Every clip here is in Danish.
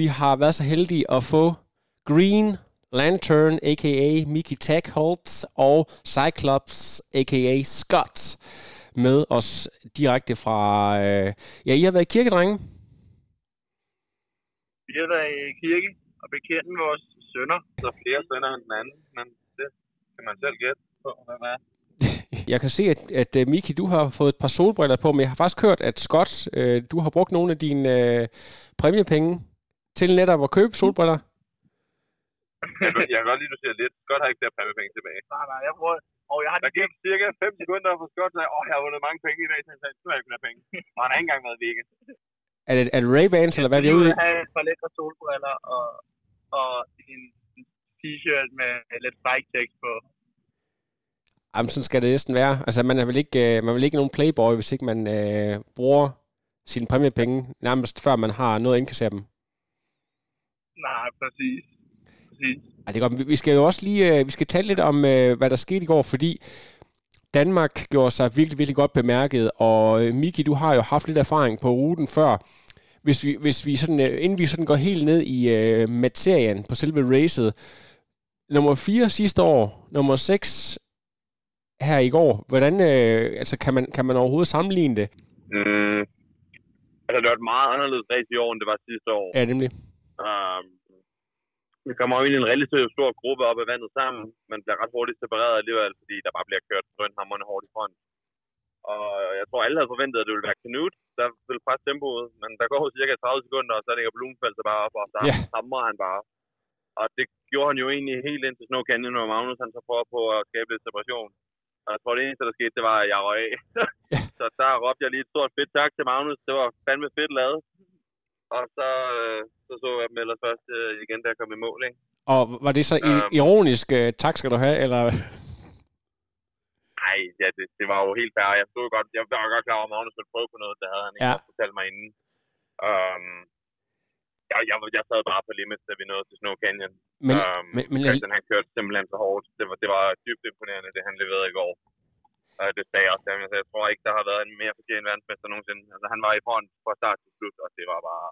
Vi har været så heldige at få Green Lantern, a.k.a. Mickey Tech Holtz, og Cyclops, a.k.a. Scott, med os direkte fra... Øh, ja, I har været kirkedrenge. Vi har været i kirke og bekendt vores sønner. Så flere sønner end den anden, men det kan man selv gætte på, hvem er. Jeg kan se, at, at uh, Miki, du har fået et par solbriller på, men jeg har faktisk hørt, at Scott, uh, du har brugt nogle af dine uh, præmiepenge til netop at købe solbriller. jeg kan godt lide, at du siger lidt. Scott har ikke flere præmiepenge tilbage. Nej, nej, jeg bruger... Og jeg har Der gik cirka 5 sekunder for Scott, og sagde, åh, jeg har vundet mange penge i dag, så han sagde, nu har jeg ikke flere penge. Og han har ikke engang været i weekend. Er det, er det Ray-Bans, eller hvad er vi Jeg ude i? vil have et par lækre solbriller og, og en t-shirt med lidt bike tekst på. Jamen, sådan skal det næsten være. Altså, man er vel ikke, uh, man er vel ikke nogen playboy, hvis ikke man uh, bruger sine præmiepenge, nærmest før man har noget at indkassere dem. Nej, præcis. Præcis. Ej, det er godt. Vi- Vi skal jo også lige øh, vi skal tale lidt om, øh, hvad der skete i går, fordi Danmark gjorde sig virkelig, virkelig godt bemærket, og øh, Miki, du har jo haft lidt erfaring på ruten før. Hvis vi, hvis vi sådan, inden vi sådan går helt ned i øh, materien på selve racet, nummer 4 sidste år, nummer 6 her i går, hvordan øh, altså, kan, man, kan man overhovedet sammenligne det? Mm. Altså, det var et meget anderledes race i år, end det var sidste år. Ja, nemlig. Um, vi kommer jo ind i en relativt stor gruppe op ad vandet sammen, men bliver ret hurtigt separeret alligevel, fordi der bare bliver kørt drønhammerne hårdt i front. Og jeg tror, alle havde forventet, at det ville være Knut, der ville presse tempoet, men der går cirka 30 sekunder, og så ligger Blumenfeldt sig bare op, og så yeah. hamrer han bare. Og det gjorde han jo egentlig helt ind til Snow Canyon, og Magnus han så prøver på at skabe lidt separation. Og jeg tror, det eneste, der skete, det var, at jeg røg af. så der råbte jeg lige et stort fedt tak til Magnus. Det var fandme fedt lavet. Og så, øh, så så jeg dem ellers først øh, igen, da jeg kom i mål, ikke? Og var det så Øhm. ironisk, øh, tak skal du have, eller... Nej, ja, det, det, var jo helt fair. Jeg stod godt, jeg var godt klar over, at Magnus ville prøve på noget, det havde han ikke Ja. ja. fortalt mig inden. Um, jeg, jeg, jeg sad bare på limit, da vi nåede til Snow Canyon. Men, um, men, men, Christian, han kørte simpelthen så hårdt. Det var, det var dybt imponerende, det han leverede i går. Og det sagde jeg også. til ham. Altså, jeg tror ikke, der har været en mere fortjent verdensmester nogensinde. Altså, han var i front fra start til slut, og det var bare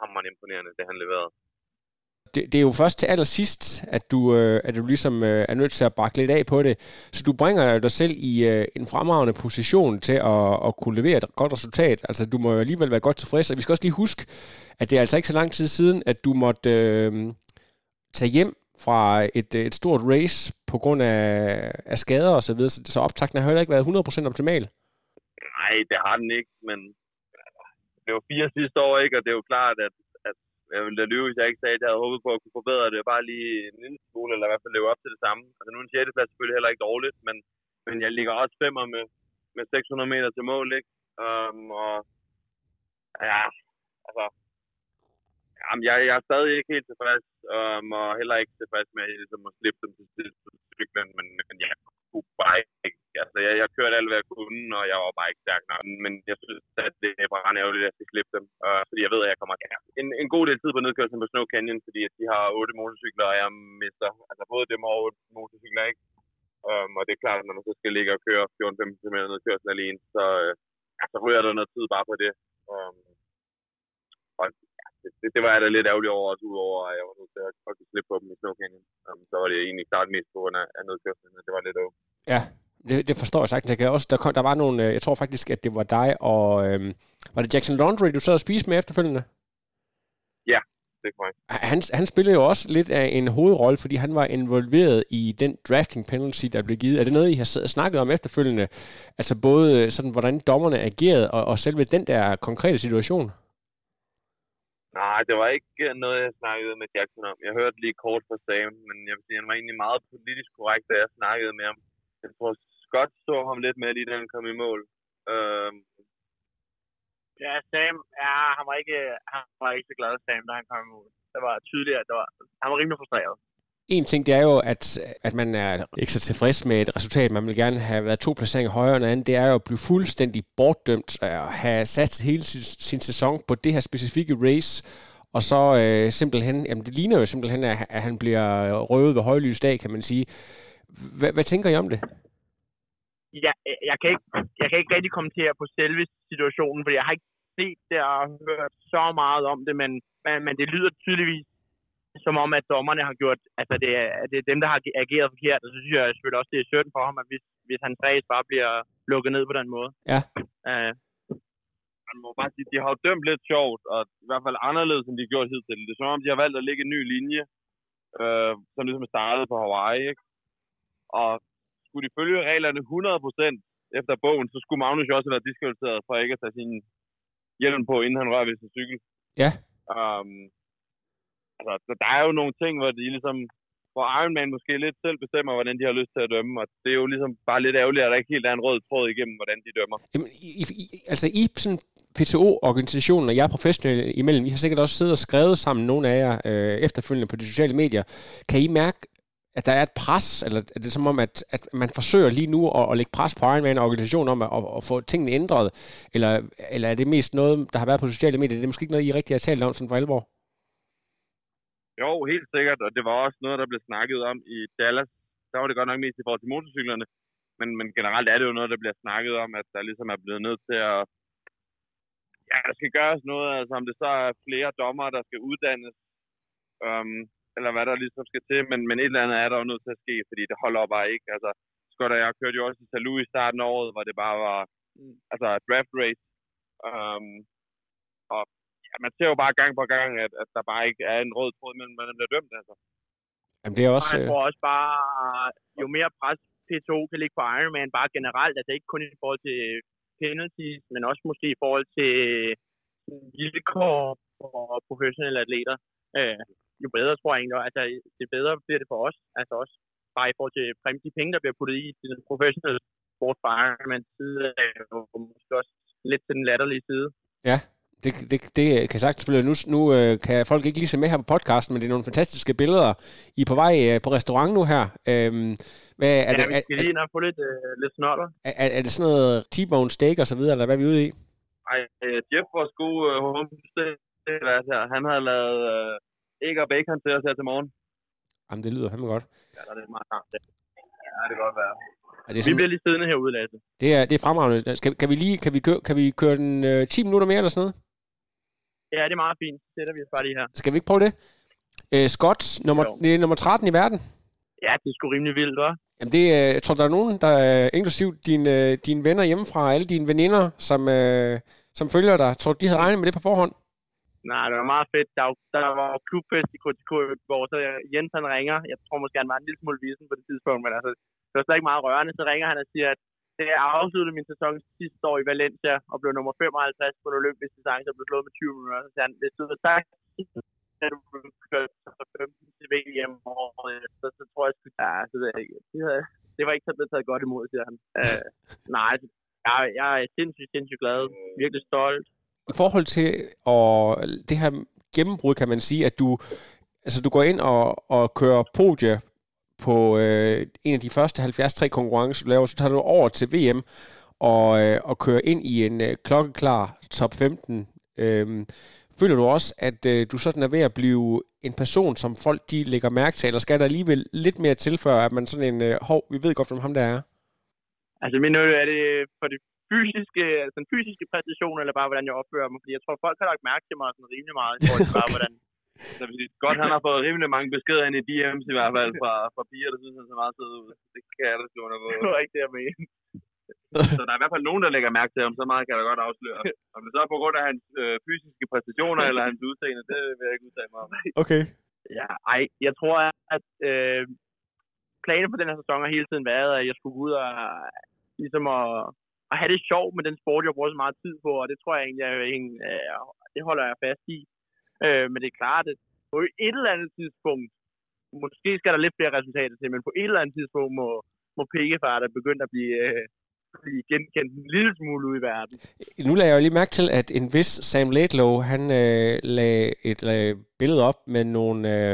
hammerende imponerende, det han leverede. det, det er jo først til allersidst, at du, øh, at du ligesom øh, er nødt til at bakke lidt af på det. Så du bringer dig selv i øh, en fremragende position til at, at kunne levere et godt resultat. Altså, du må jo alligevel være godt tilfreds. Og vi skal også lige huske, at det er altså ikke så lang tid siden, at du måtte øh, tage hjem fra et, øh, et stort race på grund af, af skader og så videre. Så, så optakten har heller ikke været 100% optimal. Nej, det har den ikke, men det var fire sidste år, ikke? Og det er jo klart, at, at jeg ville da lyve, hvis jeg ikke sagde, at jeg havde håbet på at kunne forbedre det bare lige en lille smule, eller i hvert fald leve op til det samme. Altså nu er en 6. plads selvfølgelig heller ikke dårligt, men, men jeg ligger også femmer med, med 600 meter til mål, ikke? Um, og ja, altså, jamen, jeg, jeg er stadig ikke helt tilfreds, um, og heller ikke tilfreds med ligesom, at slippe dem til sidst cyklen, men, men jeg kunne bare ikke. Altså, jeg, jeg kørte alt, hvad jeg kunne, og jeg var bare ikke stærk nok. Men jeg synes, at det er bare ærgerligt, at jeg skal slippe dem. Uh, fordi jeg ved, at jeg kommer ja, en, en god del tid på nedkørslen på Snow Canyon, fordi at de har otte motorcykler, og jeg mister altså både dem og otte motorcykler, ikke? Um, og det er klart, at når man så skal ligge og køre 14-15 km nedkørsel alene, så, uh, så ryger der noget tid bare på det. Um, og det, det, var jeg da lidt ærgerlig over, også udover, at jeg var nødt til at faktisk slippe på dem i Canyon. Um, så var det egentlig klart mest på grund af, af og det var lidt over. Ja, det, det forstår jeg sagtens. Jeg kan også, der, kom, der var nogle, øh, jeg tror faktisk, at det var dig og, øhm, var det Jackson Laundry, du sad og spiste med efterfølgende? Ja, det er korrekt. Han, han spillede jo også lidt af en hovedrolle, fordi han var involveret i den drafting penalty, der blev givet. Er det noget, I har snakket om efterfølgende? Altså både sådan, hvordan dommerne agerede, og, og selve den der konkrete situation? Nej, det var ikke øh, noget, jeg snakkede med Jackson om. Jeg hørte lige kort fra Sam, men jeg vil sige, han var egentlig meget politisk korrekt, da jeg snakkede med ham. Jeg tror, Scott så ham lidt med, lige da han kom i mål. Øh, Ja, Sam, ja, han var ikke, han var ikke så glad, Sam, da han kom ud. det var tydeligt, at det var, han var rimelig frustreret. En ting, det er jo, at, at man er ikke så tilfreds med et resultat. Man vil gerne have været to placeringer højere end andet. Det er jo at blive fuldstændig bortdømt og have sat hele sin, sin sæson på det her specifikke race. Og så øh, simpelthen, jamen det ligner jo simpelthen, at, at han bliver røvet ved højlys dag, kan man sige. Hvad, hvad tænker I om det? Ja, jeg, kan ikke, jeg kan ikke rigtig kommentere på selve situationen, for jeg har ikke set det og hørt så meget om det, men, men, men det lyder tydeligvis som om, at dommerne har gjort, altså det er, det er dem, der har ageret forkert, og så synes jeg selvfølgelig også, det er synd for ham, at hvis, hvis hans race bare bliver lukket ned på den måde. Ja. Uh, man må bare sige, de har jo dømt lidt sjovt, og i hvert fald anderledes, end de har gjort hidtil. Det er som om, de har valgt at lægge en ny linje, øh, som ligesom startede på Hawaii, ikke? Og skulle de følge reglerne 100% efter bogen, så skulle Magnus jo også have været diskvalificeret for ikke at tage sin hjelm på, inden han rører ved sin cykel. Ja. Um, altså, så der er jo nogle ting, hvor de ligesom, hvor Iron Man måske lidt selv bestemmer, hvordan de har lyst til at dømme, og det er jo ligesom bare lidt ærgerligt, at der ikke helt er en rød tråd igennem, hvordan de dømmer. Jamen, i, i, altså i sådan PTO-organisationen, og jeg er professionel imellem, I har sikkert også siddet og skrevet sammen, nogle af jer, øh, efterfølgende på de sociale medier. Kan I mærke, at der er et pres, eller er det som om, at, at man forsøger lige nu at, at lægge pres på Ironman og organisationen om at, at, at få tingene ændret, eller, eller er det mest noget, der har været på sociale medier? Det er måske ikke noget, I rigtig har talt om sådan for alvor? Jo, helt sikkert, og det var også noget, der blev snakket om i Dallas. Der var det godt nok mest i forhold til motorcyklerne, men, men generelt er det jo noget, der bliver snakket om, at der ligesom er blevet nødt til at... Ja, der skal gøres noget, altså om det så er flere dommer, der skal uddannes, øhm, eller hvad der ligesom skal til, men, men et eller andet er der jo nødt til at ske, fordi det holder bare ikke. Altså, Scott og jeg kørte jo også i Salou i starten af året, hvor det bare var altså draft race. Øhm, ja, man ser jo bare gang på gang, at, at der bare ikke er en rød tråd mellem, man bliver dømt, altså. Jamen, det er også... Og jeg tror også bare, jo mere pres P2 kan ligge på Ironman, bare generelt, altså ikke kun i forhold til penalties, men også måske i forhold til vilkår for professionelle atleter. Øh, jo bedre, tror jeg egentlig, altså det bedre bliver det for os, altså også bare i forhold til de penge, der bliver puttet i til den professionelle sport fra Ironman side, og måske også lidt til den latterlige side. Ja, det, det, det kan sagt selvfølgelig. Nu, nu øh, kan folk ikke lige se med her på podcasten, men det er nogle fantastiske billeder. I er på vej øh, på restaurant nu her. Øhm, hvad, er ja, det, vi skal lige ind og få lidt, øh, lidt snotter. Er, er, er det sådan noget T-bone steak og så videre, eller hvad er vi ude i? Ej, øh, Jeff, vores gode øh, homestay, han havde lavet øh, æg og bacon til os her til morgen. Jamen, det lyder fandme godt. Ja, det er meget varmt. Ja, det kan godt være. Er det Vi bliver lige siddende herude, Lasse. Det er, det er fremragende. Skal, kan vi lige kan vi køre, kan vi køre den øh, 10 minutter mere eller sådan noget? Ja, det er meget fint. Så sætter vi os bare lige her. Skal vi ikke prøve det? Øh, Scott, nummer, Jo. det er nummer 13 i verden. Ja, det er sgu rimelig vildt, hva'? Jamen det, jeg tror, der er nogen, der er inklusiv dine, øh, dine venner hjemmefra, alle dine veninder, som, øh, som følger dig. Tror du, de havde regnet med det på forhånd? Nej, det var meget fedt. Der, var- der var klubfest i KTK går, så Jens han ringer. Jeg tror måske, han var en lille smule visen på det tidspunkt, men altså, det var slet ikke meget rørende. Så ringer han og siger, at det er min sæson sidste år i Valencia, og blev nummer 55 på den olympiske distance og blev slået med 20 minutter. Så han, hvis du havde sagt, at du blev så 15 til VM året efter, så tror jeg, at ja, så det, ikke. Det, havde, det var ikke så blevet taget godt imod, siger han. Uh, nej, jeg, jeg er sindssygt, sindssygt glad. Virkelig stolt. I forhold til og det her gennembrud, kan man sige, at du, altså, du går ind og, og kører podie på øh, en af de første 73 konkurrencer, du laver, så tager du over til VM og, øh, og kører ind i en øh, klokkeklar top 15. Øhm, føler du også, at øh, du sådan er ved at blive en person, som folk de lægger mærke til, eller skal der alligevel lidt mere til, før at man sådan en, øh, hov, vi ved godt, hvem ham der er? Altså, men nu er det for det fysiske, altså den fysiske præstation, eller bare hvordan jeg opfører mig? Fordi jeg tror, folk har lagt mærke til mig sådan rimelig meget, i forhold til bare, hvordan... Så sige, godt, han har fået rimelig mange beskeder ind i DM's i hvert fald fra, fra piger, der synes, han ser meget sød ud. Det kan jeg da skrive under på. Det var ikke det, jeg mente. Så der er i hvert fald nogen, der lægger mærke til ham. Så meget kan jeg da godt afsløre. Om det så er på grund af hans øh, fysiske præstationer eller hans udseende, det vil jeg ikke udtale mig om. Okay. Ja, ej, jeg tror, at øh, planen for den her sæson har hele tiden været, at jeg skulle gå ud og ligesom at, at have det sjovt med den sport, jeg bruger så meget tid på, og det tror jeg egentlig, at jeg, øh, det holder jeg fast i. Øh, men det er klart, at på et eller andet tidspunkt, måske skal der lidt flere resultater til, men på et eller andet tidspunkt må, må pikkefar der begynde at blive, øh, blive genkendt en lille smule ud i verden. Nu lader jeg jo lige mærke til, at en vis Sam Laidlow, han øh, lagde et lagde billede op med nogle, øh,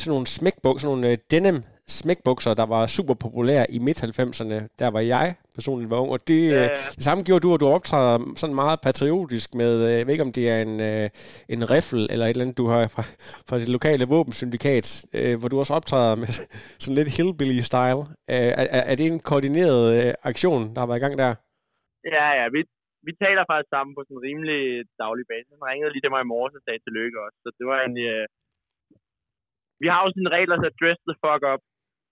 sådan nogle smækbukser, sådan nogle øh, denim smækbukser, der var super populære i midt-90'erne. Der var jeg personligt var ung, og det, ja, ja. det samme gjorde du, at du optræder sådan meget patriotisk med, øh, jeg ved ikke om det er en, øh, en riffel eller et eller andet, du har fra, fra det lokale våbensyndikat, øh, hvor du også optræder med sådan lidt hillbilly-style. Er, er, er det en koordineret aktion, der har været i gang der? Ja, ja, vi, vi taler faktisk sammen på sådan en rimelig daglig basis. Han ringede lige til mig i morges og sagde tillykke også, så det var en... Øh, vi har jo sådan en regel, der dress the fuck up,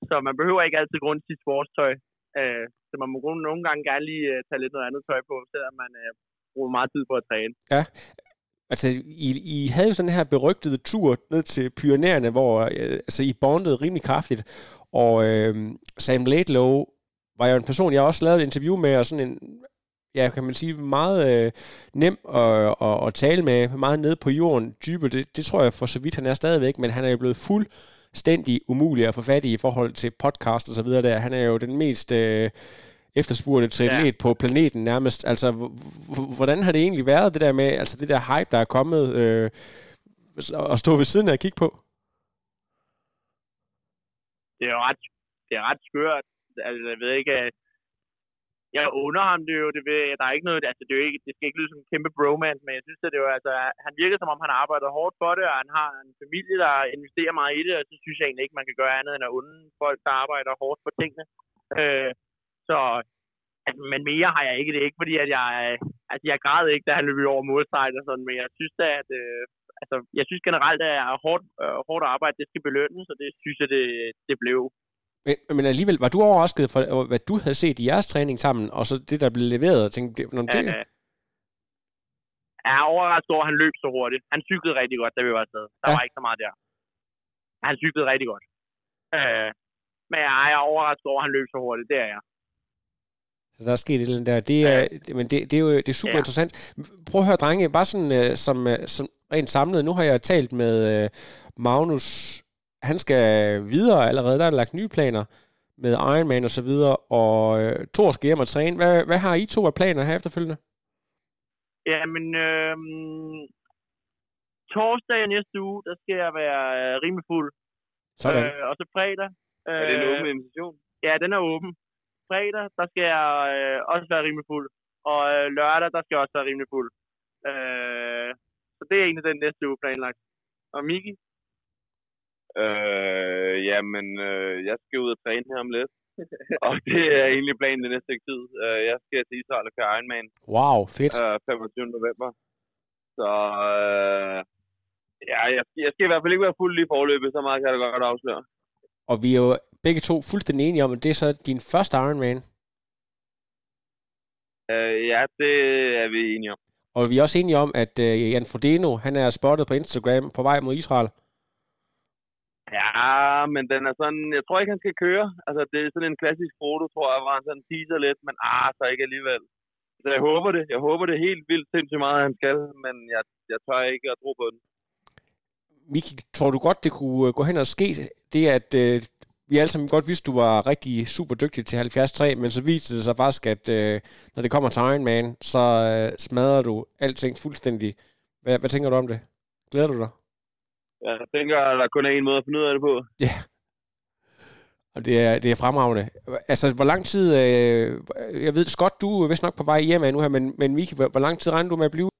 så man behøver ikke altid grund til sportstøj. Øh, så man må nogle gange gerne lige øh, tage lidt noget andet tøj på, selvom man øh, bruger meget tid på at træne. Ja, Altså, I, I havde jo sådan her berygtede tur ned til Pyreneerne, hvor øh, altså, I bondede rimelig kraftigt, og øh, Sam Laidlow var jo en person, jeg også lavede et interview med, og sådan en, ja, kan man sige, meget øh, nem at, at, at tale med, meget nede på jorden, dybe, det, det tror jeg for så vidt han er stadigvæk, men han er jo blevet fuld fuldstændig umulig at få fat i i forhold til podcast og så videre der. Han er jo den mest øh, efterspurgte triatlet ja. på planeten nærmest. Altså, hvordan har det egentlig været, det der med, altså det der hype, der er kommet, øh, at stå ved siden af at kigge på? Det er jo ret, det er ret skørt. Altså, jeg ved ikke, jeg under ham det jo, det ved, der er ikke noget, altså det, er jo ikke, det skal ikke lyde som en kæmpe bromance, men jeg synes, at det jo, altså, han virker som om, han arbejder hårdt for det, og han har en familie, der investerer meget i det, og så synes jeg egentlig ikke, man kan gøre andet end at unde folk, der arbejder hårdt for tingene. Øh, så, altså, men mere har jeg ikke. Det er ikke fordi, at jeg, altså, jeg græd ikke, da han løb over målsejt og sådan, men jeg synes da, at, øh, altså, jeg synes generelt, at hårdt, øh, hårdt arbejde, det skal belønnes, og det synes jeg, det, det blev. Men, men alligevel, var du overrasket for, hvad du havde set i jeres træning sammen, og så det, der blev leveret? Og tænkte, når det... Ja, jeg er overrasket over, at han løb så hurtigt. Han cyklede rigtig godt, da vi var afsted. Der ja. var ikke så meget der. Han cyklede rigtig godt. Øh, men jeg er overrasket over, at han løb så hurtigt. Det er jeg. Så der er sket et eller andet der. Det er, ja. men det, det, er jo det er super ja. interessant. Prøv at høre, drenge, bare sådan uh, som, uh, som rent samlet. Nu har jeg talt med uh, Magnus han skal videre allerede. Der er lagt nye planer med Ironman og så videre, og øh, Thor skal hjem og træne. Hvad, hvad har I to af planer her efterfølgende? Jamen, øh, torsdag næste uge, der skal jeg være øh, rimelig fuld. Sådan. Øh, og så fredag... Øh, er det en åben invitation? Ja, den er åben. Fredag, der skal jeg øh, også være rimelig fuld. Og øh, lørdag, der skal jeg også være rimelig fuld. Øh, så det er egentlig den næste uge planlagt. Og Miki? Øh, jamen, øh, jeg skal ud og træne her om lidt. og det er egentlig planen det næste tid. Øh, jeg skal til Israel og køre Ironman. Wow, fedt. Øh, 25. november. Så øh, ja, jeg, jeg skal i hvert fald ikke være fuld lige forløbet, så meget kan jeg da godt afsløre. Og vi er jo begge to fuldstændig enige om, at det er så din første Ironman. Øh, ja, det er vi enige om. Og vi er også enige om, at uh, Jan Frodeno, han er spottet på Instagram på vej mod Israel. Ja, men den er sådan, jeg tror ikke, han skal køre. Altså, det er sådan en klassisk foto, tror jeg, hvor han sådan teaser lidt, men ah, så ikke alligevel. Så jeg håber det. Jeg håber det helt vildt sindssygt meget, han skal, men jeg, jeg tør ikke at tro på den. Miki, tror du godt, det kunne øh, gå hen og ske, det at øh, vi alle sammen godt vidste, du var rigtig super dygtig til 73, men så viste det sig faktisk, at øh, når det kommer til Iron Man, så øh, smadrer du alting fuldstændig. Hvad, hvad tænker du om det? Glæder du dig? Jeg tænker, at der kun er en måde at finde ud af det på. Ja. Og det er, det er fremragende. Altså, hvor lang tid... Øh, jeg ved, Scott, du er vist nok på vej hjem nu her, men, men Miki, hvor, hvor lang tid regner du med at blive?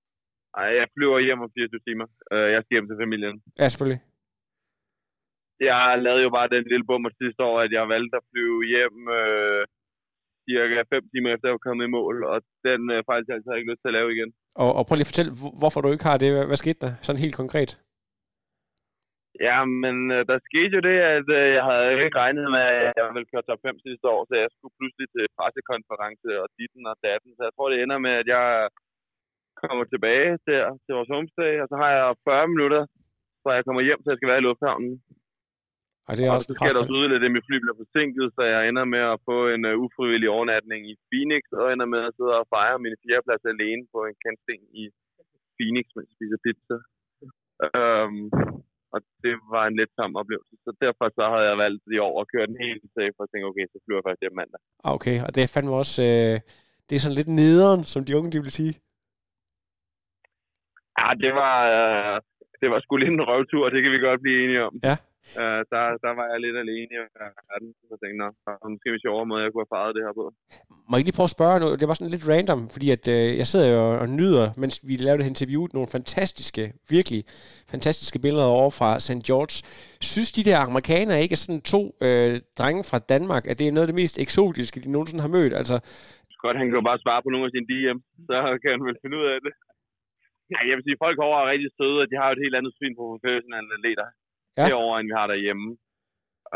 Nej, jeg flyver hjem om 24 timer. Øh, jeg skal hjem til familien. Ja, selvfølgelig. Jeg lavede jo bare den lille bummer sidste år, at jeg valgte at flyve hjem øh, cirka 5 timer efter, at jeg var kommet i mål, og den øh, fejl jeg ikke lyst til at lave igen. Og, og prøv lige at fortælle, hvorfor du ikke har det. Hvad, hvad skete der? Sådan helt konkret. Ja, men øh, der skete jo det, at øh, jeg havde ikke regnet med, at jeg ville køre top 5 sidste år, så jeg skulle pludselig til pressekonference og ditten og datten. Så jeg tror, det ender med, at jeg kommer tilbage der til vores homestay, og så har jeg 40 minutter, så jeg kommer hjem, så jeg skal være i lufthavnen. Og, det er og også så sker der også at mit fly bliver forsinket, så jeg ender med at få en uh, ufrivillig overnatning i Phoenix, og ender med at sidde og fejre min fjerdeplads alene på en kantsten i Phoenix, mens jeg spiser pizza. Um, og det var en lidt tom oplevelse. Så derfor så havde jeg valgt i år at køre den helt safe, og tænke, okay, så flyver jeg først hjem mandag. Ah, Okay, og det fandme også... Øh, det er sådan lidt nederen, som de unge de vil sige. Ja, det var, øh, det var sgu lidt en røvtur, det kan vi godt blive enige om. Ja. Øh, der, der var jeg lidt alene i verden, så jeg tænkte, nå, der er måske en sjovere måde, jeg kunne have faret det her på. Må jeg ikke lige prøve at spørge noget? Det var sådan lidt random, fordi at, øh, jeg sidder jo og nyder, mens vi lavede det interview, nogle fantastiske, virkelig fantastiske billeder over fra St. George. Synes de der amerikanere ikke er sådan to øh, drenge fra Danmark, at det er noget af det mest eksotiske, de nogensinde har mødt? Altså, Godt, han kan jo bare svare på nogle af sine DM, så kan han vel finde ud af det. Ja, jeg vil sige, folk herovre er rigtig søde, og de har jo et helt andet syn på professionelle atleter Ja. herovre, end vi har derhjemme.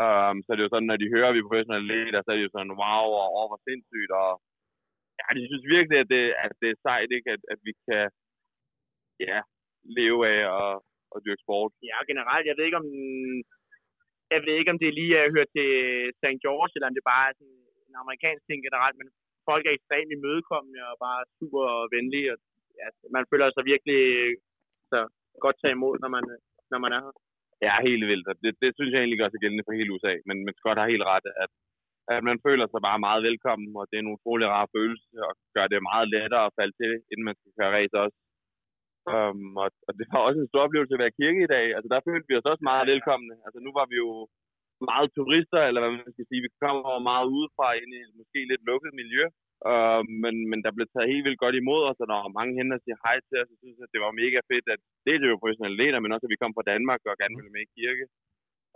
Um, så det er jo sådan, når de hører, at vi er professionelle atleter, så er det jo sådan, wow, og oh, hvor sindssygt, og ja, de synes virkelig, at det, at det er sejt, ikke? At, at vi kan ja, leve af og, og dyrke sport. Ja, generelt, jeg ved ikke om, jeg ved ikke, om det lige er hørt til St. George, eller om det bare er sådan en amerikansk ting generelt, men folk er ekstremt imødekommende og bare super venlige, og ja, man føler sig virkelig så godt taget imod, når man, når man er her. Ja, helt vildt. Det, det synes jeg egentlig gør sig gældende for hele USA. Men, men Scott har helt ret, at, at man føler sig bare meget velkommen, og det er en utrolig rar følelse, og gør det meget lettere at falde til, inden man skal køre race også. Um, og, og, det var også en stor oplevelse at være i kirke i dag. Altså, der følte vi os også meget velkomne. Altså, nu var vi jo meget turister, eller hvad man skal sige. Vi kommer meget udefra ind i et måske lidt lukket miljø. Uh, men, men der blev taget helt vildt godt imod os, og der var mange hende, der siger hej til os, og synes, at det var mega fedt, at det er jo professionelle atleter, men også, at vi kom fra Danmark og gerne ville med i kirke.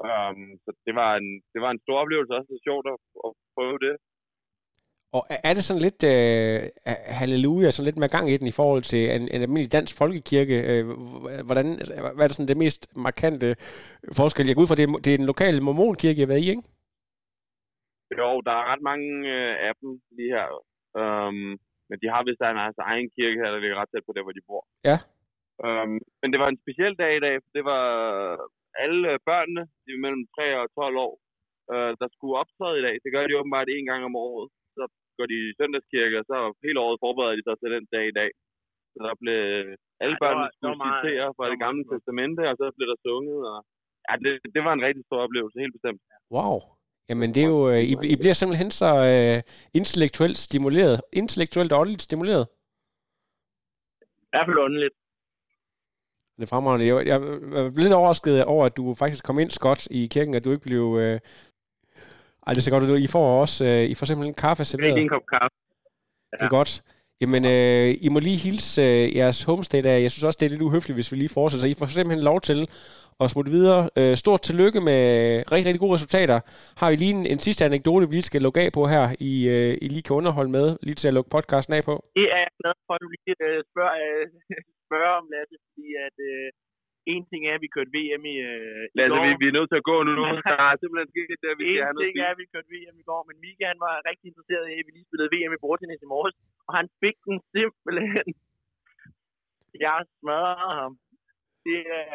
Um, så det var, en, det var en stor oplevelse, også det er sjovt at, at prøve det. og er- det sådan lidt øh, halleluja, sådan lidt med gang i den i forhold til en, en almindelig dansk folkekirke? Øh, hvordan, hvad er det sådan det mest markante forskel? Jeg går ud fra, det det er en lokal mormonkirke, jeg har været i, ikke? Jo, der er ret mange øh, af dem lige her. Um, men de har vist deres altså, egen kirke her, der ligger ret tæt på der, hvor de bor. Ja. Um, men det var en speciel dag i dag. for Det var alle øh, børnene, de var mellem 3 og 12 år, øh, der skulle optræde i dag. Det gør de åbenbart en gang om året. Så går de i søndagskirke, og så hele året forbereder de sig til den dag i dag. Så der blev alle Ja, børnene skulle meget- citere fra det gamle testamente, og så blev der sunget. Og, ja, det, det var en rigtig stor oplevelse, helt bestemt. Wow. Jamen det er jo, øh, I, I bliver simpelthen så øh, intellektuelt stimuleret, intellektuelt og åndeligt stimuleret. I hvert fald underligt. Det er fremragende. Jeg, jeg, jeg blev lidt overrasket over, at du faktisk kom ind, Scott, i kirken, at du ikke blev... Øh... Ej, det er så godt, at du, I får også... Øh, I får simpelthen kaffe Det er serveret. ikke en kop kaffe. Det er godt. Jamen, øh, I må lige hilse øh, jeres homestate af. Jeg synes også, det er lidt uhøfligt, hvis vi lige fortsætter. Så I får simpelthen lov til at smutte videre. Øh, stort tillykke med rigtig, rigtig gode resultater. Har vi lige en, en sidste anekdote, vi lige skal lukke af på her, I, øh, I lige kan underholde med, lige til at lukke podcasten af på? Det er jeg glad for, at du lige øh, spørger, øh, spørger om, Lasse, fordi at øh, en ting er, at vi kørte VM i, øh, i Lasse, går. vi, vi er nødt til at gå nu. Der er simpelthen sket det, vi skal have En ting er, at vi kørte VM i går, men Mika han var rigtig interesseret i, at vi lige spillede VM i bordtennis i morges, og han fik den simpelthen. Jeg smadrede ham. Det er,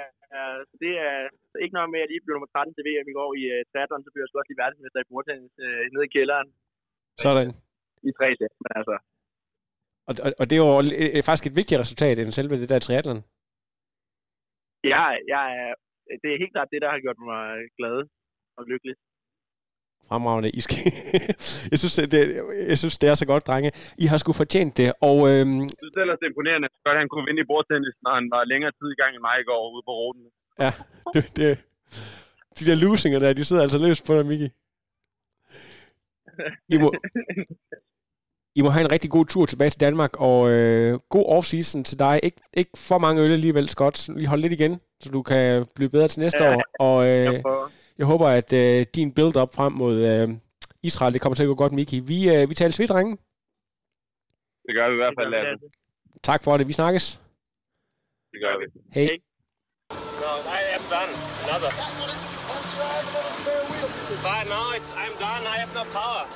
det er ikke noget med, at jeg lige blev nummer 13 til VM i går i uh, triathlon, så blev jeg sgu også lige verdensmester i bordtennis uh, nede i kælderen Sådan. i tre sæt. Men altså, Og, og, og det er jo øh, faktisk et vigtigt resultat end selve det der triathlon. jeg, jeg er, det er helt klart det, der har gjort mig glad og lykkelig. Fremragende. I skal... jeg, synes, det, jeg synes, det er så godt, drenge. I har sgu fortjent det. Og øhm, Jeg synes ellers, det er imponerende, at han kunne vinde i bordtennis, når han var længere tid i gang end mig i går ude på ruten. ja, det, det, de der losinger der, de sidder altså løst på dig, Miki. I må, I må have en rigtig god tur tilbage til Danmark, og øh, god off-season til dig. Ik, ikke for mange øl alligevel, Scott. Lige hold lidt igen, så du kan blive bedre til næste Ja, år. Og øh, Jeg håber, at øh, din build-up frem mod øh, Israel, det kommer til at gå godt, Miki. Vi, øh, vi taler vidt, drenge. Det gør vi i hvert fald, Lasse. Lasse. Tak for det. Vi snakkes. Det gør vi. Hej. Hej. No, I am done. Another. But no, it's, I'm done. I have no power.